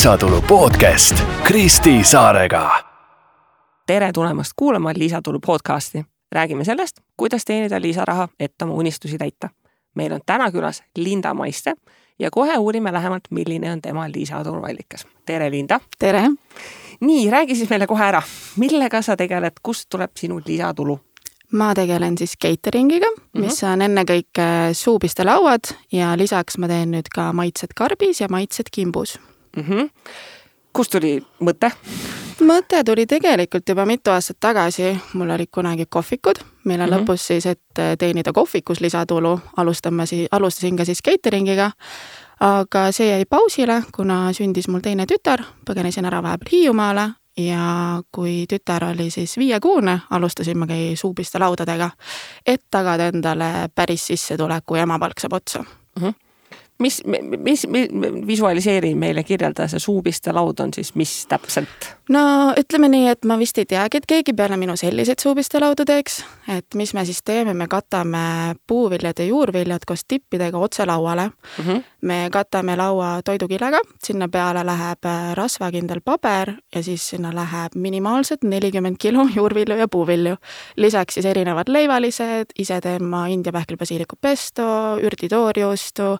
lisatulu podcast Kristi Saarega. tere tulemast kuulama Lisatulu podcasti. räägime sellest, kuidas teenida lisaraha, et oma unistusi täita. meil on täna külas Linda Maiste ja kohe uurime lähemalt, milline on tema lisatuluallikas. tere, Linda. tere. nii, räägi siis meile kohe ära, millega sa tegeled, kust tuleb sinu lisatulu? ma tegelen siis cateringiga mm, -hmm. mis on ennekõike suupistelauad ja lisaks ma teen nüüd ka maitsed karbis ja maitsed kimbus mm. -hmm. kust tuli mõte? mõte tuli tegelikult juba mitu aastat tagasi, mul olid kunagi kohvikud, mille mm -hmm. lõpus siis, et teenida kohvikus lisatulu, alustama siis, alustasin ka siis cateringiga. aga see jäi pausile, kuna sündis mul teine tütar, põgenesin ära vahepeal Hiiumaale ja kui tütar oli siis viiekuune, alustasimegi suupiste laudadega, et tagada endale päris sissetuleku ja emapalk saab otsa mm. -hmm mis, mis, mis, visualiseeri meile, kirjelda, see suupiste laud on siis mis täpselt? no ütleme nii, et ma vist ei teagi, et keegi peale minu selliseid suupiste laudu teeks, et mis me siis teeme, me katame puuviljad ja juurviljad koos tippidega otse lauale mm. -hmm. me katame laua toidukilega, sinna peale läheb äh, rasvakindel paber ja siis sinna läheb minimaalselt nelikümmend kilo juurvilju ja puuvilju. lisaks siis erinevad leivalised, ise teen ma India pähklibasiiliku pesto, ürditoorjuustu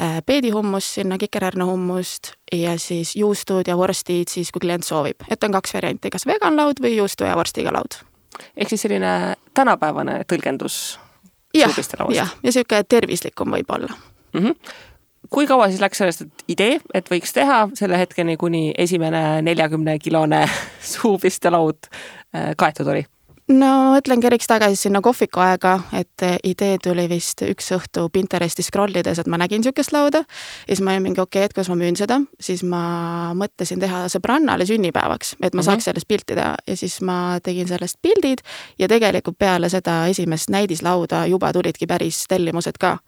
Äh, peedihummus sinna, kikerhärnehummust ja siis juustud ja vorstid siis, kui klient soovib, et on kaks varianti, kas vegan laud või juustu ja vorstiga laud. ehk siis selline tänapäevane tõlgendus jah, jah, ja niisugune tervislikum võib-olla mm. -hmm. kui kaua siis läks sellest, et idee, et võiks teha selle hetkeni, kuni esimene neljakümne kilone suupiste laud äh, kaetud oli? No mõtlen keriks tagasi sinna kohviku aega, et idee tuli vist üks õhtu Pinteresti scroll ides, et ma nägin niisugust lauda. ja siis ma olin mingi okei okay,, et kuidas ma müün seda, siis ma mõtlesin teha sõbrannale sünnipäevaks, et ma mm -hmm. saaks sellest pilti teha ja siis ma tegin sellest pildid ja tegelikult peale seda esimest näidislauda juba tulidki päris tellimused ka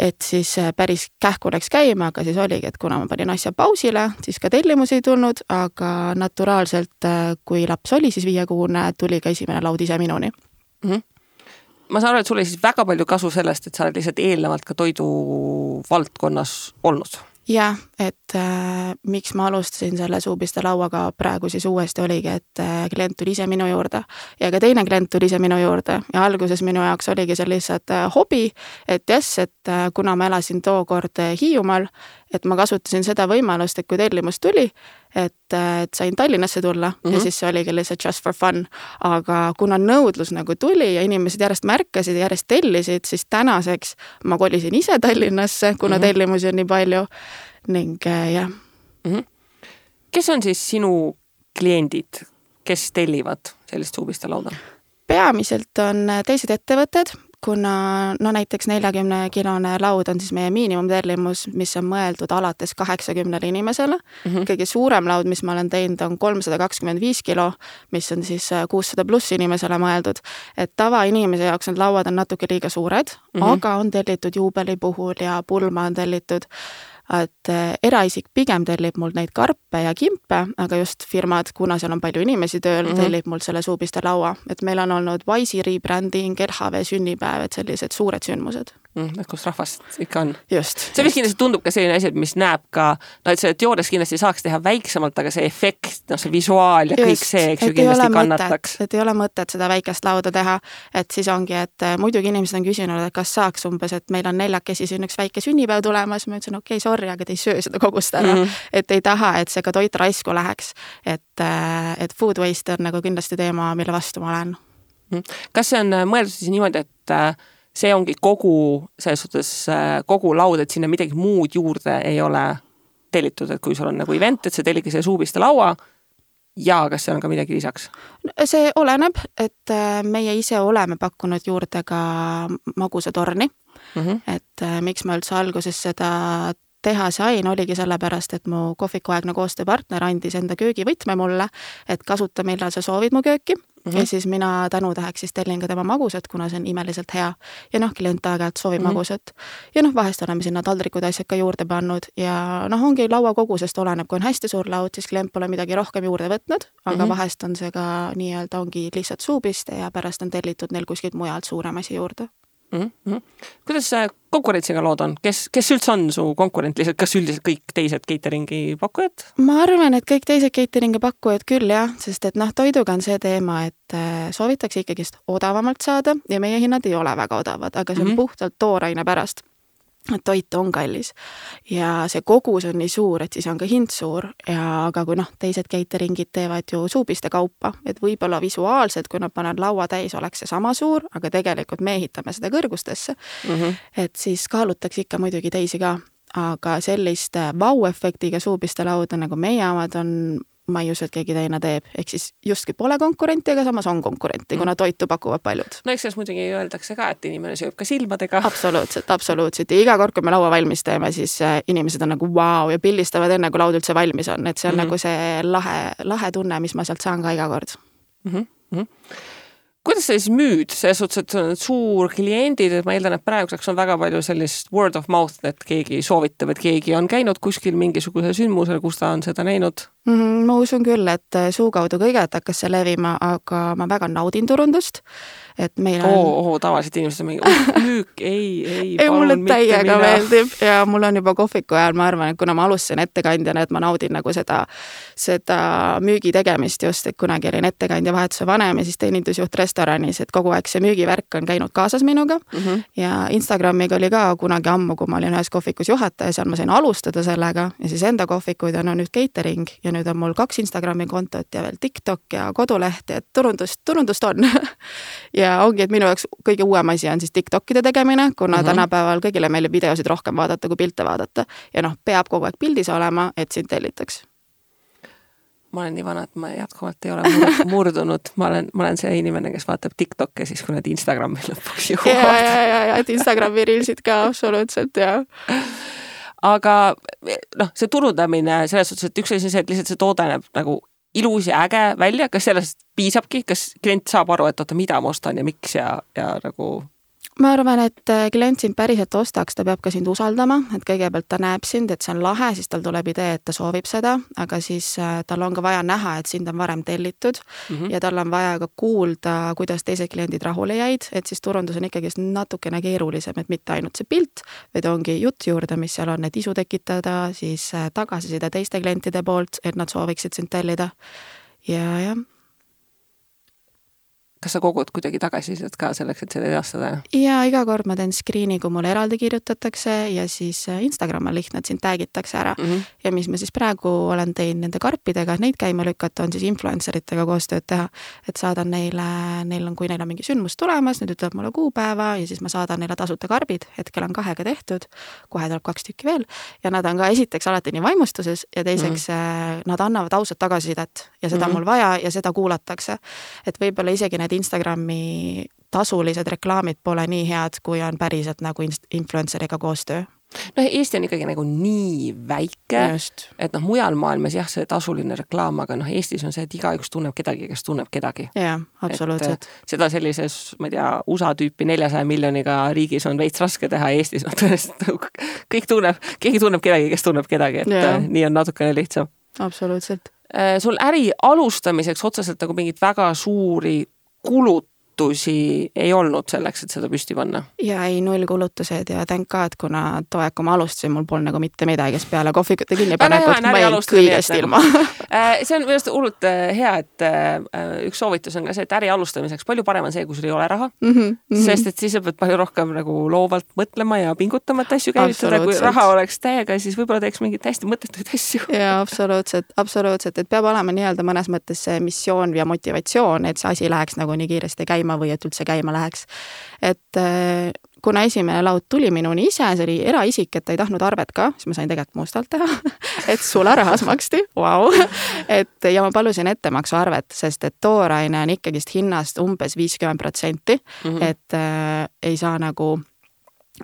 et siis äh, päris kähku läks käima, aga siis oligi, et kuna ma panin asja pausile, siis ka tellimusi ei tulnud, aga naturaalselt, äh, kui laps oli siis viiekuune, tuli ka esimene laud ise minuni mm. -hmm ma saan aru, et sul oli siis väga palju kasu sellest, et sa oled lihtsalt eelnevalt ka toidu valdkonnas olnud jah, et äh, miks ma alustasin selle suupiste lauaga praegu siis uuesti oligi, et äh, klient tuli ise minu juurde. Ja ka teine klient tuli ise minu juurde ja alguses minu jaoks oligi see lihtsalt äh, hobi, et jess, et äh, kuna ma elasin tookord äh, Hiiumaal, et ma kasutasin seda võimalust, et kui tellimus tuli, et, et sain Tallinnasse tulla mm -hmm. ja mhm. siis see oligi lihtsalt just for fun. aga kuna nõudlus nagu tuli ja inimesed järjest märkasid ja järjest tellisid, siis tänaseks ma kolisin ise Tallinnasse, kuna mm -hmm. tellimusi on nii palju ning äh, jah mm. -hmm. kes on siis sinu kliendid, kes tellivad sellist suupiste lauda? peamiselt on teised ettevõtted, kuna no näiteks neljakümne kilone laud on siis meie miinimumtellimus, mis on mõeldud alates kaheksakümnele inimesele mm. -hmm. kõige suurem laud, mis ma olen teinud, on kolmsada kakskümmend viis kilo, mis on siis äh, kuussada pluss inimesele mõeldud. et tavainimese jaoks need lauad on natuke liiga suured mm, -hmm. aga on tellitud juubeli puhul ja pulma on tellitud et äh, eraisik pigem tellib mult neid karpe ja kimpe, aga just firmad, kuna seal on palju inimesi tööl mm, -hmm. tellib mult selle suupiste laua, et meil on olnud Wise'i rebranding, LHV sünnipäev, et sellised suured sündmused mm,. et kus rahvast ikka on. see vist kindlasti tundub ka selline asi, mis näeb ka, no et see teoorias kindlasti saaks teha väiksemalt, aga see efekt, noh see visuaal ja just, kõik see, eks ju, kindlasti kannataks. et ei ole mõtet seda väikest lauda teha, et siis ongi, et äh, muidugi inimesed on küsinud, et kas saaks umbes, et meil on neljakesi siin üks väike sünnipäev tulemas, ma ütlesin okei okay,, sorry, aga te ei söö seda kogust ära mm. -hmm. et ei taha, et see ka toit raisku läheks. et, äh, et food waste on nagu kindlasti teema, mille vastu ma olen. Mhm. kas see on äh, mõeldud siis niimoodi, et see ongi kogu, selles suhtes kogu laud, et sinna midagi muud juurde ei ole tellitud, et kui sul on nagu event, et sa tellidki selle suupiste laua ja kas seal on ka midagi lisaks? see oleneb, et meie ise oleme pakkunud juurde ka magusatorni mm. -hmm. et miks ma üldse alguses seda teha sain, oligi sellepärast, et mu kohvikuaegne koostööpartner andis enda köögivõtme mulle, et kasuta, millal sa soovid mu kööki mm. -hmm. ja siis mina tänutäheks siis tellin ka tema magusat, kuna see on imeliselt hea. ja noh, klient aeg-ajalt soovib mm -hmm. magusat. ja noh, vahest oleme sinna taldrikud, asjad ka juurde pannud ja noh, ongi laua kogusest oleneb, kui on hästi suur laud, siis klient pole midagi rohkem juurde võtnud, aga mm -hmm. vahest on see ka nii-öelda ongi lihtsalt suupiste ja pärast on tellitud neil kuskilt mujalt suurem asi juurde mm. -hmm. kuidas konkurentsiga lood on, kes, kes üldse on su konkurent lihtsalt, kas üldiselt kõik teised catering'i pakkujad? ma arvan, et kõik teised catering'i pakkujad küll jah, sest et noh, toiduga on see teema, et äh, soovitakse ikkagist odavamalt saada ja meie hinnad ei ole väga odavad, aga see on mm -hmm. puhtalt tooraine pärast et toit on kallis ja see kogus on nii suur, et siis on ka hind suur ja aga kui noh, teised catering'id teevad ju suupiste kaupa, et võib-olla visuaalselt, kui nad panevad laua täis, oleks see sama suur, aga tegelikult me ehitame seda kõrgustesse mm. -hmm. et siis kaalutakse ikka muidugi teisi ka, aga sellist vau-efektiga suupiste lauda, nagu meie omad on, ma ei usu, et keegi teine teeb, ehk siis justkui pole konkurenti, aga samas on konkurenti, kuna toitu pakuvad paljud. no eks selles muidugi öeldakse ka, et inimene sööb ka silmadega. absoluutselt, absoluutselt ja iga kord, kui me laua valmis teeme, siis äh, inimesed on nagu vau wow, ja pildistavad enne, kui laud üldse valmis on, et see on mm -hmm. nagu see lahe, lahe tunne, mis ma sealt saan ka iga kord mm. -hmm kuidas sa siis müüd, selles suhtes, et sul on suur kliendid, et ma eeldan, et praeguseks on väga palju sellist word of mouth, et keegi soovitab, et keegi on käinud kuskil mingisugusel sündmusel, kus ta on seda näinud mm? Ma usun küll, et suu kaudu kõigepealt hakkas see levima, aga ma väga naudin turundust et meil on oo, oo, tavaliselt inimesed on mingi uh, müük, ei, ei. ei, mulle täiega meeldib ja mul on juba kohviku ajal, ma arvan, et kuna ma alustasin ettekandjana, et ma naudin nagu seda, seda müügi tegemist just, et kunagi olin ettekandja vahetuse vanem ja siis teenindusjuht restoranis, et kogu aeg see müügivärk on käinud kaasas minuga mm. -hmm. ja Instagramiga oli ka kunagi ammu, kui ma olin ühes kohvikus juhataja, seal ma sain alustada sellega ja siis enda kohvikuid on nüüd catering ja nüüd on mul kaks Instagrami kontot ja veel TikTok ja koduleht ja turundust, turundust on ja ja ongi, et minu jaoks kõige uuem asi on siis Tiktokide tegemine, kuna mm -hmm. tänapäeval kõigile meeldib videosid rohkem vaadata kui pilte vaadata. ja noh, peab kogu aeg pildis olema, et sind tellitaks ma olen nii vana, et ma jätkuvalt ei ole murdunud, ma olen, ma olen see inimene, kes vaatab TikTok'e siis, kui nad Instagrami lõpuks jõuavad. ja, ja, ja, ja, et Instagrami reelsid ka absoluutselt ja aga noh, see turundamine selles suhtes, et üks asi on see, et lihtsalt see toode näeb nagu ilus ja äge välja, kas sellest piisabki, kas klient saab aru, et oota, mida ma ostan ja miks ja, ja nagu ma arvan, et äh, klient sind päriselt ostaks, ta peab ka sind usaldama, et kõigepealt ta näeb sind, et see on lahe, siis tal tuleb idee, et ta soovib seda, aga siis äh, tal on ka vaja näha, et sind on varem tellitud mm -hmm. ja tal on vaja ka kuulda, kuidas teised kliendid rahule jäid, et siis turundus on ikkagist natukene keerulisem, et mitte ainult see pilt, vaid ongi jutt juurde, mis seal on, et isu tekitada, siis äh, tagasiside teiste klientide poolt, et nad sooviksid sind tellida ja jah kas sa kogud kuidagi tagasisidet ka selleks, et seda edastada? jaa, iga kord ma teen screen'i, kui mulle eraldi kirjutatakse ja siis äh, Instagram on lihtne, et sind tag itakse ära mm. -hmm. ja mis ma siis praegu olen teinud nende karpidega, et neid käima lükata, on siis influencer itega koostööd teha. et saadan neile, neil on, kui neil on mingi sündmus tulemas, nad ütlevad mulle kuupäeva ja siis ma saadan neile tasuta karbid, hetkel on kahega tehtud, kohe tuleb kaks tükki veel ja nad on ka esiteks alati nii vaimustuses ja teiseks mm -hmm. nad annavad ausat tagasisidet ja seda mm -hmm. on mul vaja ja seda kuulatakse. et võib-olla isegi need need Instagrami tasulised reklaamid pole nii head, kui on päriselt nagu influencer'iga koostöö noh, Eesti on ikkagi nagu nii väike, et noh, mujal maailmas jah, see tasuline reklaam, aga noh, Eestis on see, et igaüks tunneb kedagi, kes tunneb kedagi. jah, absoluutselt. seda sellises, ma ei tea, USA tüüpi neljasaja miljoniga riigis on veits raske teha, Eestis noh, tõenäoliselt nagu kõik tunneb, keegi tunneb kedagi, kes tunneb kedagi, et ja. nii on natukene lihtsam. absoluutselt. Äh, sul äri alustamiseks otseselt nagu mingeid väga suuri kulud kulutusi ei olnud selleks, et seda püsti panna? ja ei, nullkulutused ja thank god, kuna too aeg, kui ma alustasin, mul polnud nagu mitte midagi, sest peale kohvikute kinnipanekut ma jäin kõigest nagu. ilma äh, see on minu arust hullult äh, hea, et äh, üks soovitus on ka see, et äri alustamiseks palju parem on see, kui sul ei ole raha mm. -hmm. sest et siis sa pead palju rohkem nagu loovalt mõtlema ja pingutama, et asju käivitada, kui raha oleks täiega, siis võib-olla teeks mingeid täiesti mõttetuid asju. jaa, absoluutselt, absoluutselt, et peab olema nii-öelda mõnes mõttes see missioon ja motivatsioon, et see asi läheks nagu nii kiiresti käima käima või et üldse käima läheks. et äh, kuna esimene laud tuli minuni ise, see oli eraisik, et ta ei tahtnud arvet ka, siis ma sain tegelikult mustalt teha et sularahas maksti, vau. et ja ma palusin ettemaksuarvet, sest et tooraine on ikkagist hinnast umbes viiskümmend protsenti, mhm. et äh, ei saa nagu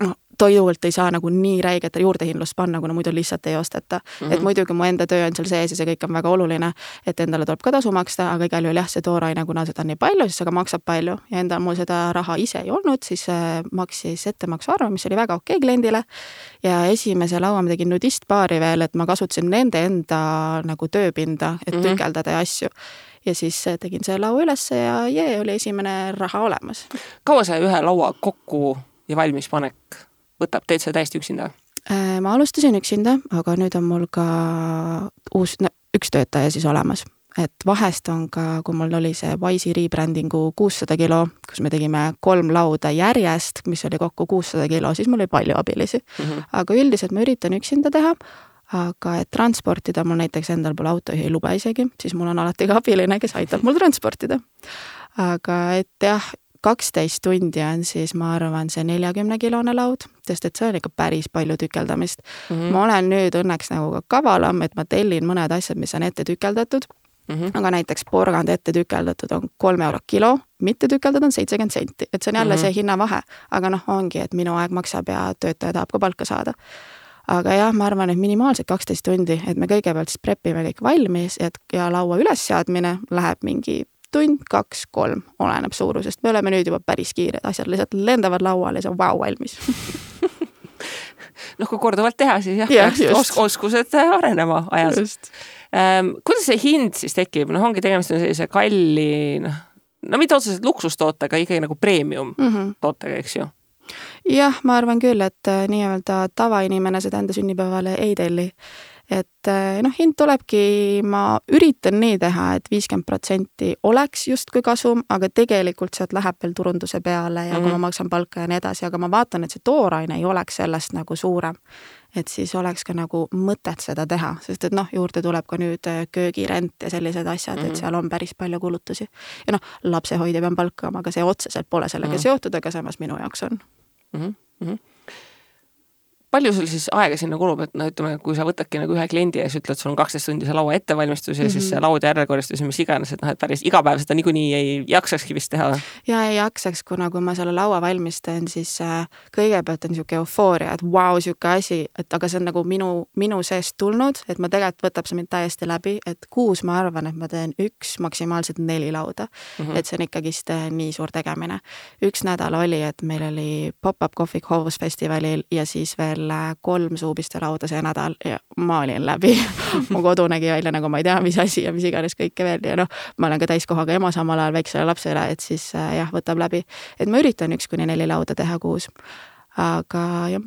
noh, toidult ei saa nagu nii räiget juurdehindlust panna, kuna muidu lihtsalt ei osteta mm. -hmm. et muidugi mu enda töö on seal sees ja see kõik on väga oluline, et endale tuleb ka tasu maksta, aga igal juhul jah, see tooraine, kuna seda on nii palju, siis see ka maksab palju ja endal mul seda raha ise ei olnud, siis äh, maksis ettemaksuarve, mis oli väga okei okay kliendile. ja esimese laua ma tegin nudistpaari veel, et ma kasutasin nende enda nagu tööpinda, et mm -hmm. tükeldada ja asju ja siis tegin selle laua ülesse ja jee, oli esimene raha olemas. kaua see ühe laua kokku ja valmispanek võtab, teed seda täiesti üksinda? Äh, ma alustasin üksinda, aga nüüd on mul ka uus, üks töötaja siis olemas. et vahest on ka, kui mul oli see Wise'i rebrandingu kuussada kilo, kus me tegime kolm lauda järjest, mis oli kokku kuussada kilo, siis mul oli palju abilisi mm. -hmm. aga üldiselt ma üritan üksinda teha aga et transportida, mul näiteks endal pole autojuhi lube isegi, siis mul on alati ka abiline, kes aitab mul transportida. aga et jah, kaksteist tundi on siis, ma arvan, see neljakümnekilone laud, sest et see on ikka päris palju tükeldamist mm. -hmm. ma olen nüüd õnneks nagu ka kavalam, et ma tellin mõned asjad, mis on ette tükeldatud mm, -hmm. aga näiteks porgand ette tükeldatud on kolm eurot kilo, mitte tükeldatud on seitsekümmend senti, et see on jälle mm -hmm. see hinnavahe. aga noh, ongi, et minu aeg maksab ja töötaja tahab ka palka saada aga jah, ma arvan, et minimaalselt kaksteist tundi, et me kõigepealt siis prep ime kõik valmis, et ja laua ülesseadmine läheb mingi tund, kaks, kolm, oleneb suurusest, me oleme nüüd juba päris kiired, asjad lihtsalt lendavad lauale ja see on vau valmis. Noh, kui korduvalt teha, siis jah ja, peaks os oskused arenema ajas. Ähm, kuidas see hind siis tekib, noh, ongi tegemist on sellise kalli, noh, no mitte otseselt luksustootega, ikkagi nagu premium mm -hmm. tootega, eks ju. Jah, ma arvan küll, et äh, nii-öelda tavainimene seda enda sünnipäevale ei telli et eh, noh, hind tulebki, ma üritan nii teha et, et viiskümmend protsenti oleks justkui kasum, aga tegelikult sealt läheb veel turunduse peale ja mm -hmm. kui ma mhm. maksan palka ja nii edasi, aga ma vaatan, et see tooraine ei oleks sellest nagu suurem. et siis oleks ka nagu mõtet seda teha, sest et noh, juurde tuleb ka nüüd eh, köögirent ja sellised asjad mm, -hmm. et mhm. seal on päris palju kulutusi. ja noh, lapsehoidja pean palkama, aga see otseselt pole sellega mm -hmm. seotud, aga samas minu jaoks on mm. -hmm palju sul siis aega sinna kulub, et no ütleme, kui sa võtadki nagu ühe kliendi ja siis ütled, sul on kaksteist tundi see laua ettevalmistus ja mm -hmm. siis see laud ja järelkorrastus ja mis iganes, et noh, et päris iga päev seda niikuinii ei jaksakski vist teha? ja ei jaksaks, kuna kui ma selle laua valmis teen, siis äh, kõigepealt on niisugune eufooria, et vau wow,, niisugune asi, et aga see on nagu minu, minu seest tulnud, et ma tegelikult võtab see mind täiesti läbi, et kuus ma arvan, et ma teen üks, maksimaalselt neli lauda mm. -hmm. et see on ikkagist äh, nii suur tegemine. üks nädal oli, et meil oli pop-up kohvik hoovusfestivalil ja siis veel veel kolm suupistelauda see nädal ja ma olin läbi mu kodu nägi välja nagu ma ei tea, mis asi ja mis iganes kõike veel ja noh, ma olen ka täiskohaga ema samal ajal väiksele lapsele, et siis äh, jah, võtab läbi. et ma üritan üks kuni neli lauda teha kuus. aga jah.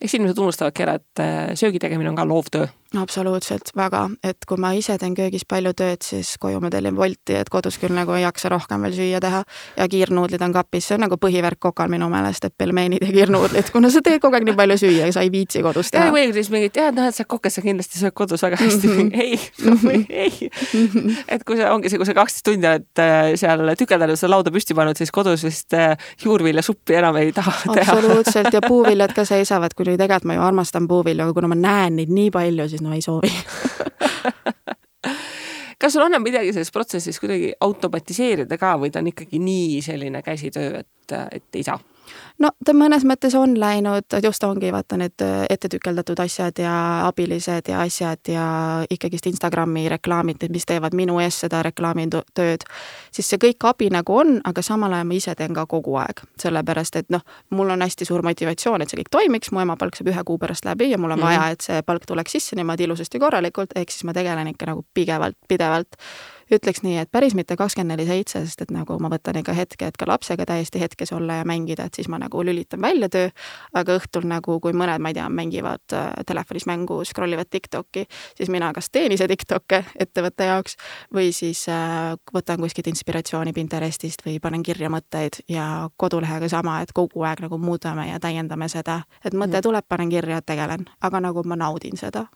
eks inimesed unustavadki ära, et äh, söögi tegemine on ka loovtöö absoluutselt, väga, et kui ma ise teen köögis palju tööd, siis koju ma tellin Wolti, et kodus küll nagu ei jaksa rohkem veel süüa teha. ja kiirnuudlid on kapis, see on nagu põhivärk kokal minu meelest, et pelmeenid ja kiirnuudlid, kuna sa teed kogu aeg nii palju süüa ja sa ei viitsi kodus teha. või siis mingid, jah, noh, et sa kokes, sa kindlasti sööd kodus väga hästi mm. -hmm. ei mm, -hmm. ei. et kui sa, ongi see, kui sa kaksteist tundi oled äh, seal tükeldanud, seda lauda püsti pannud, siis kodus vist äh, juurviljasuppi enam ei taha teha. absoluutselt ja puuviljad ka seisavad, kuigi tegelikult ma ju armastan puuvilju, aga kuna ma näen neid nii palju, siis no ei soovi kas sul annab midagi selles protsessis kuidagi automatiseerida ka või ta on ikkagi nii selline käsitöö, et, et ei saa? No ta mõnes mõttes on läinud, just ongi vaata need äh, ette tükeldatud asjad ja abilised ja asjad ja ikkagist Instagrami reklaamid, mis teevad minu eest seda reklaamitööd, siis see kõik abi nagu on, aga samal ajal ma ise teen ka kogu aeg, sellepärast et noh, mul on hästi suur motivatsioon, et see kõik toimiks, mu ema palk saab ühe kuu pärast läbi ja mul on -hmm. vaja, et see palk tuleks sisse niimoodi ilusasti korralikult, ehk siis ma tegelen ikka nagu pigevalt, pidevalt ütleks nii, et päris mitte kakskümmend neli seitse, sest et nagu ma võtan ikka hetke, et ka lapsega täiesti hetkes olla ja mängida, et siis ma nagu lülitan välja töö, aga õhtul nagu, kui mõned, ma ei tea, mängivad äh, telefonis mängu, scroll ivad TikTok'i, siis mina kas teen ise TikTok'e ettevõtte jaoks või siis äh, võtan kuskilt inspiratsiooni Pinterestist või panen kirja mõtteid ja kodulehega sama, et kogu aeg nagu muudame ja täiendame seda, et mõte mm. tuleb, panen kirja, tegelen, aga nagu ma naudin seda.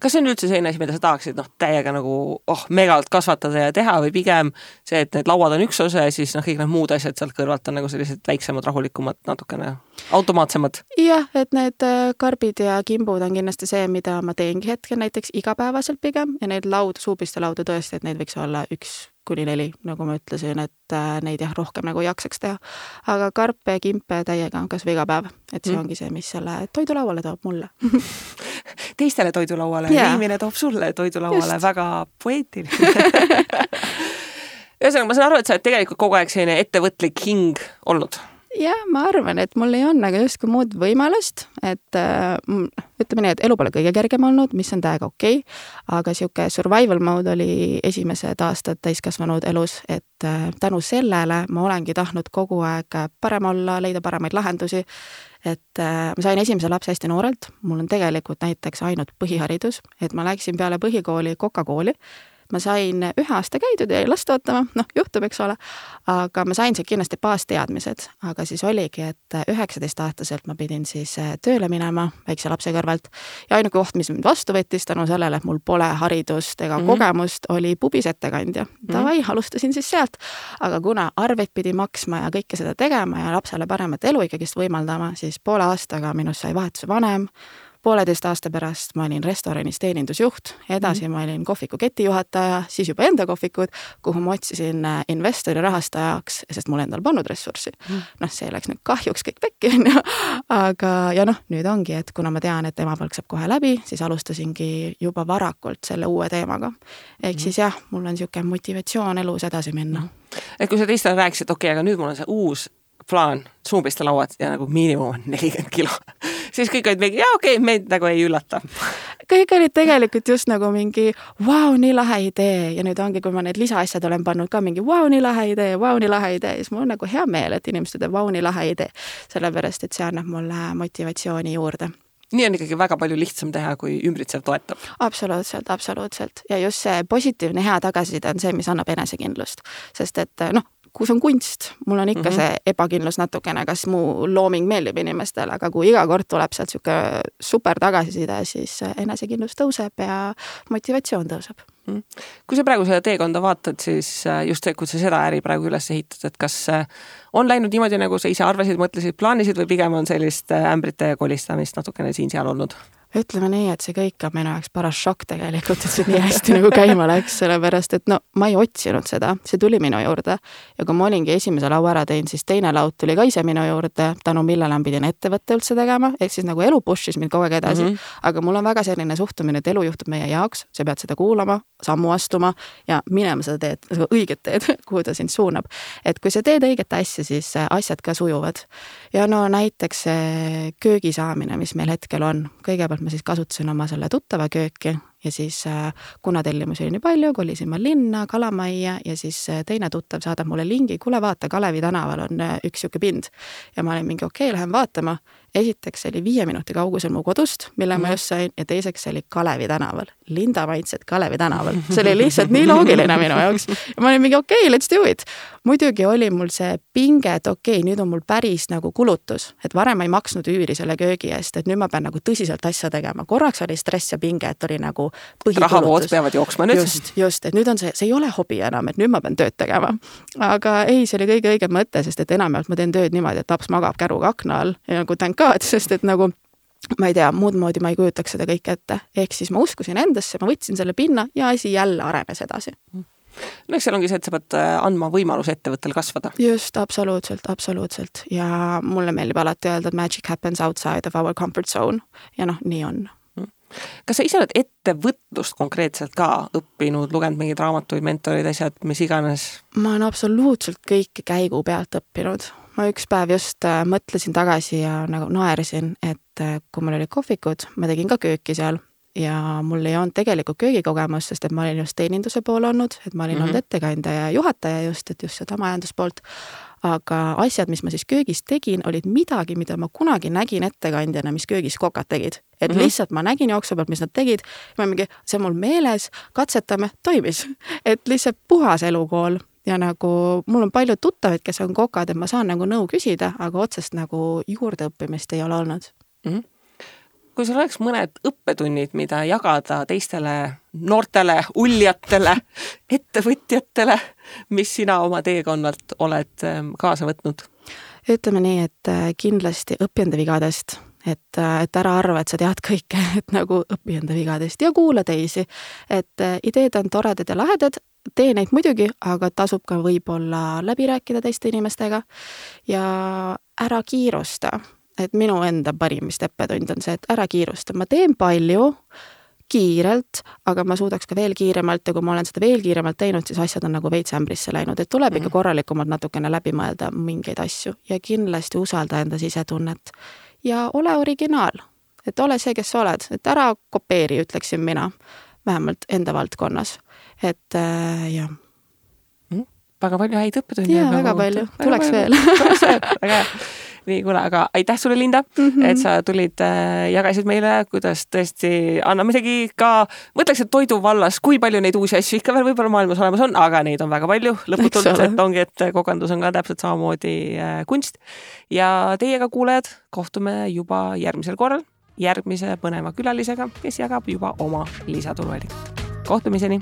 kas see on üldse selline asi, mida sa tahaksid noh, täiega nagu oh, megalt kasvatada ja teha või pigem see, et need lauad on üks osa ja siis noh, kõik need muud asjad sealt kõrvalt on nagu sellised väiksemad, rahulikumad, natukene automaatsemad? jah, et need äh, karbid ja kimbud on kindlasti see, mida ma teengi hetkel näiteks igapäevaselt pigem ja neid laudu, suupistelaudu tõesti, et neid võiks olla üks kuni neli, nagu ma ütlesin, et äh, neid jah, rohkem nagu jaksaks teha. aga karpe ja kimpe täiega kas või iga päev, et see mm. ongi see, mis selle toidulauale toob mulle teistele toidulauale yeah., viimine toob sulle toidulauale, väga poeetiline ühesõnaga, ma saan aru, et sa oled tegelikult kogu aeg selline ettevõtlik hing olnud jah, ma arvan, et mul ei olnud nagu justkui muud võimalust, et äh, ütleme nii, et elu pole kõige kergem olnud, mis on täiega okei okay,, aga niisugune survival mode oli esimesed aastad täiskasvanud elus, et äh, tänu sellele ma olengi tahtnud kogu aeg parem olla, leida paremaid lahendusi, et äh, ma sain esimese lapse hästi noorelt, mul on tegelikult näiteks ainult põhiharidus, et ma läksin peale põhikooli Coca-Cooli ma sain ühe aasta käidud ja last ootama, noh, juhtub, eks ole, aga ma sain sealt kindlasti baasteadmised, aga siis oligi, et üheksateistaastaselt ma pidin siis tööle minema väikse lapse kõrvalt ja ainuke koht, mis mind vastu võttis tänu sellele, et mul pole haridust ega mm -hmm. kogemust, oli pubis ettekandja. Mhm. Davai mm, -hmm. alustasin siis sealt, aga kuna arveid pidi maksma ja kõike seda tegema ja lapsele paremat elu ikkagist võimaldama, siis poole aastaga minust sai vahetuse vanem pooleteist aasta pärast ma olin restoranis teenindusjuht, edasi mm -hmm. ma olin kohviku ketijuhataja, siis juba enda kohvikud, kuhu ma otsisin äh, investori rahastajaks, sest mul endal polnud ressurssi mm -hmm.. noh, see läks nüüd kahjuks kõik pekki, on ju, aga, ja noh, nüüd ongi, et kuna ma tean, et emapalk saab kohe läbi, siis alustasingi juba varakult selle uue teemaga. ehk mm -hmm. siis jah, mul on niisugune motivatsioon elus edasi minna. -hmm. et kui sa teistele rääkisid, okei okay,, aga nüüd mul on see uus plaan, suupistelauad ja nagu miinimum on nelikümmend kilo siis kõik olid mingi, jaa, okei okay,, meid nagu ei üllata. kõik olid tegelikult just nagu mingi vau, nii lahe idee ja nüüd ongi, kui ma need lisaasjad olen pannud ka mingi vau, nii lahe idee, vau, nii lahe idee, siis mul on nagu hea meel, et inimesed ütlevad vau, nii lahe idee. sellepärast, et see annab mulle motivatsiooni juurde nii on ikkagi väga palju lihtsam teha, kui ümbritsev toetab. absoluutselt, absoluutselt ja just see positiivne hea tagasiside on see, mis annab enesekindlust, sest et noh, kus on kunst, mul on ikka mm -hmm. see ebakindlus natukene, kas mu looming meeldib inimestele, aga kui iga kord tuleb sealt niisugune super tagasiside, siis enesekindlus tõuseb ja motivatsioon tõuseb mm.. kui sa praegu seda teekonda vaatad, siis äh, just see, kuidas sa seda äri praegu üles ehitad, et kas äh, on läinud niimoodi, nagu sa ise arvasid, mõtlesid, plaanisid või pigem on sellist äh, ämbrite kolistamist natukene siin-seal olnud? Ütleme nii, et see kõik on minu jaoks paras šokk tegelikult, et see nii hästi nagu käima läks, sellepärast et no ma ei otsinud seda, see tuli minu juurde. ja kui ma olingi esimese laua ära teinud, siis teine laud tuli ka ise minu juurde, tänu millele ma pidin ettevõtte üldse tegema, ehk siis nagu elu push'is mind kogu aeg edasi mm. -hmm. aga mul on väga selline suhtumine, et elu juhtub meie jaoks, sa pead seda kuulama, sammu astuma ja minema seda teed, seda õiget teed, kuhu ta sind suunab. et kui sa teed õiget asja, siis asjad ka sujuvad. ja no näiteks see köögi saamine, mis meil hetkel on, kõigepealt ma siis kasutasin oma selle tuttava kööki ja siis äh, kuna tellimusi oli nii palju, kolisin ma linna Kalamajja ja siis äh, teine tuttav saadab mulle lingi, kuule vaata, Kalevi tänaval on äh, üks niisugune pind. ja ma olin mingi okei okay,, lähen vaatama. esiteks see oli viie minuti kaugusel mu kodust, mille mm. ma mhm. just sain ja teiseks see oli Kalevi tänaval, Linda maitsed Kalevi tänaval, see oli lihtsalt nii loogiline minu jaoks. ja ma olin mingi okei okay,, let's do it. muidugi oli mul see pinge, et okei okay,, nüüd on mul päris nagu kulutus, et varem ma ei maksnud üüri selle köögi eest, et nüüd ma pean nagu tõsiselt asja tegema, korraks oli stress ja pinge, et oli nagu rahavood peavad jooksma nüüd. just, just, et nüüd on see, see ei ole hobi enam, et nüüd ma pean tööd tegema. aga ei, see oli kõige õigem mõte, sest et enamjaolt ma teen tööd niimoodi, et laps magab käruga akna all ja nagu thank god, sest et nagu ma ei tea, muud moodi ma ei kujutaks seda kõike ette. ehk siis ma uskusin endasse, ma võtsin selle pinna ja asi jälle arenes edasi no eks seal ongi see, et sa pead äh, andma võimaluse ettevõttel kasvada. just, absoluutselt, absoluutselt ja mulle meeldib alati öelda, et magic happens outside of our comfort zone ja noh, nii on kas sa ise oled ettevõtlust konkreetselt ka õppinud, lugenud mingeid raamatuid, mentoreid, asjad, mis iganes? ma olen absoluutselt kõike käigu pealt õppinud. ma üks päev just äh, mõtlesin tagasi ja nagu naersin, et äh, kui mul olid kohvikud, ma tegin ka kööki seal ja mul ei olnud tegelikult köögikogemust, sest et ma olin just teeninduse pool olnud, et ma olin mm -hmm. olnud ettekandja ja juhataja just, et just seda majanduspoolt aga asjad, mis ma siis köögis tegin, olid midagi, mida ma kunagi nägin ettekandjana, mis köögis kokad tegid. Et mm -hmm. lihtsalt ma nägin jooksu pealt, mis nad tegid, ma mingi, see on mul meeles, katsetame, toimis. et lihtsalt puhas elukool ja nagu mul on palju tuttavaid, kes on kokad, et ma saan nagu nõu küsida, aga otsest nagu juurdeõppimist ei ole olnud mm. -hmm kui sul oleks mõned õppetunnid, mida jagada teistele noortele uljatele, ettevõtjatele, mis sina oma teekonnalt oled ähm, kaasa võtnud? ütleme nii, et äh, kindlasti enda vigadest, et, et ära arva, et sa tead kõike, et nagu õpi enda vigadest ja kuula teisi. et äh, ideed on toredad ja lahedad, tee neid muidugi, aga tasub ka võib-olla läbi rääkida teiste inimestega. Ja ära kiirusta. Et minu enda parim vist õppetund on see, et ära kiirusta, ma teen palju, kiirelt, aga ma suudaks ka veel kiiremalt ja kui ma olen seda veel kiiremalt teinud, siis asjad on nagu veits ämbrisse läinud, et tuleb ikka korralikumalt natukene läbi mõelda mingeid asju ja kindlasti usalda enda sisetunnet. Ja ole originaal, et ole see, kes sa oled, et ära kopeeri, ütleksin mina, vähemalt enda valdkonnas, et äh, jah. Väga palju häid õppetunde. jaa, väga palju, tuleks veel. tuleks veel, väga hea. nii, kuule, aga aitäh sulle, Linda mm, -hmm. et sa tulid äh,, jagasid meile, kuidas tõesti anname isegi ka, mõtleks, et toidu vallas, kui palju neid uusi asju ikka veel võib-olla maailmas olemas on, aga neid on väga palju lõputult, et ongi, et kokandus on ka täpselt samamoodi äh, kunst. ja teiega, kuulajad, kohtume juba järgmisel korral järgmise põneva külalisega, kes jagab juba oma lisatuluallikat. kohtumiseni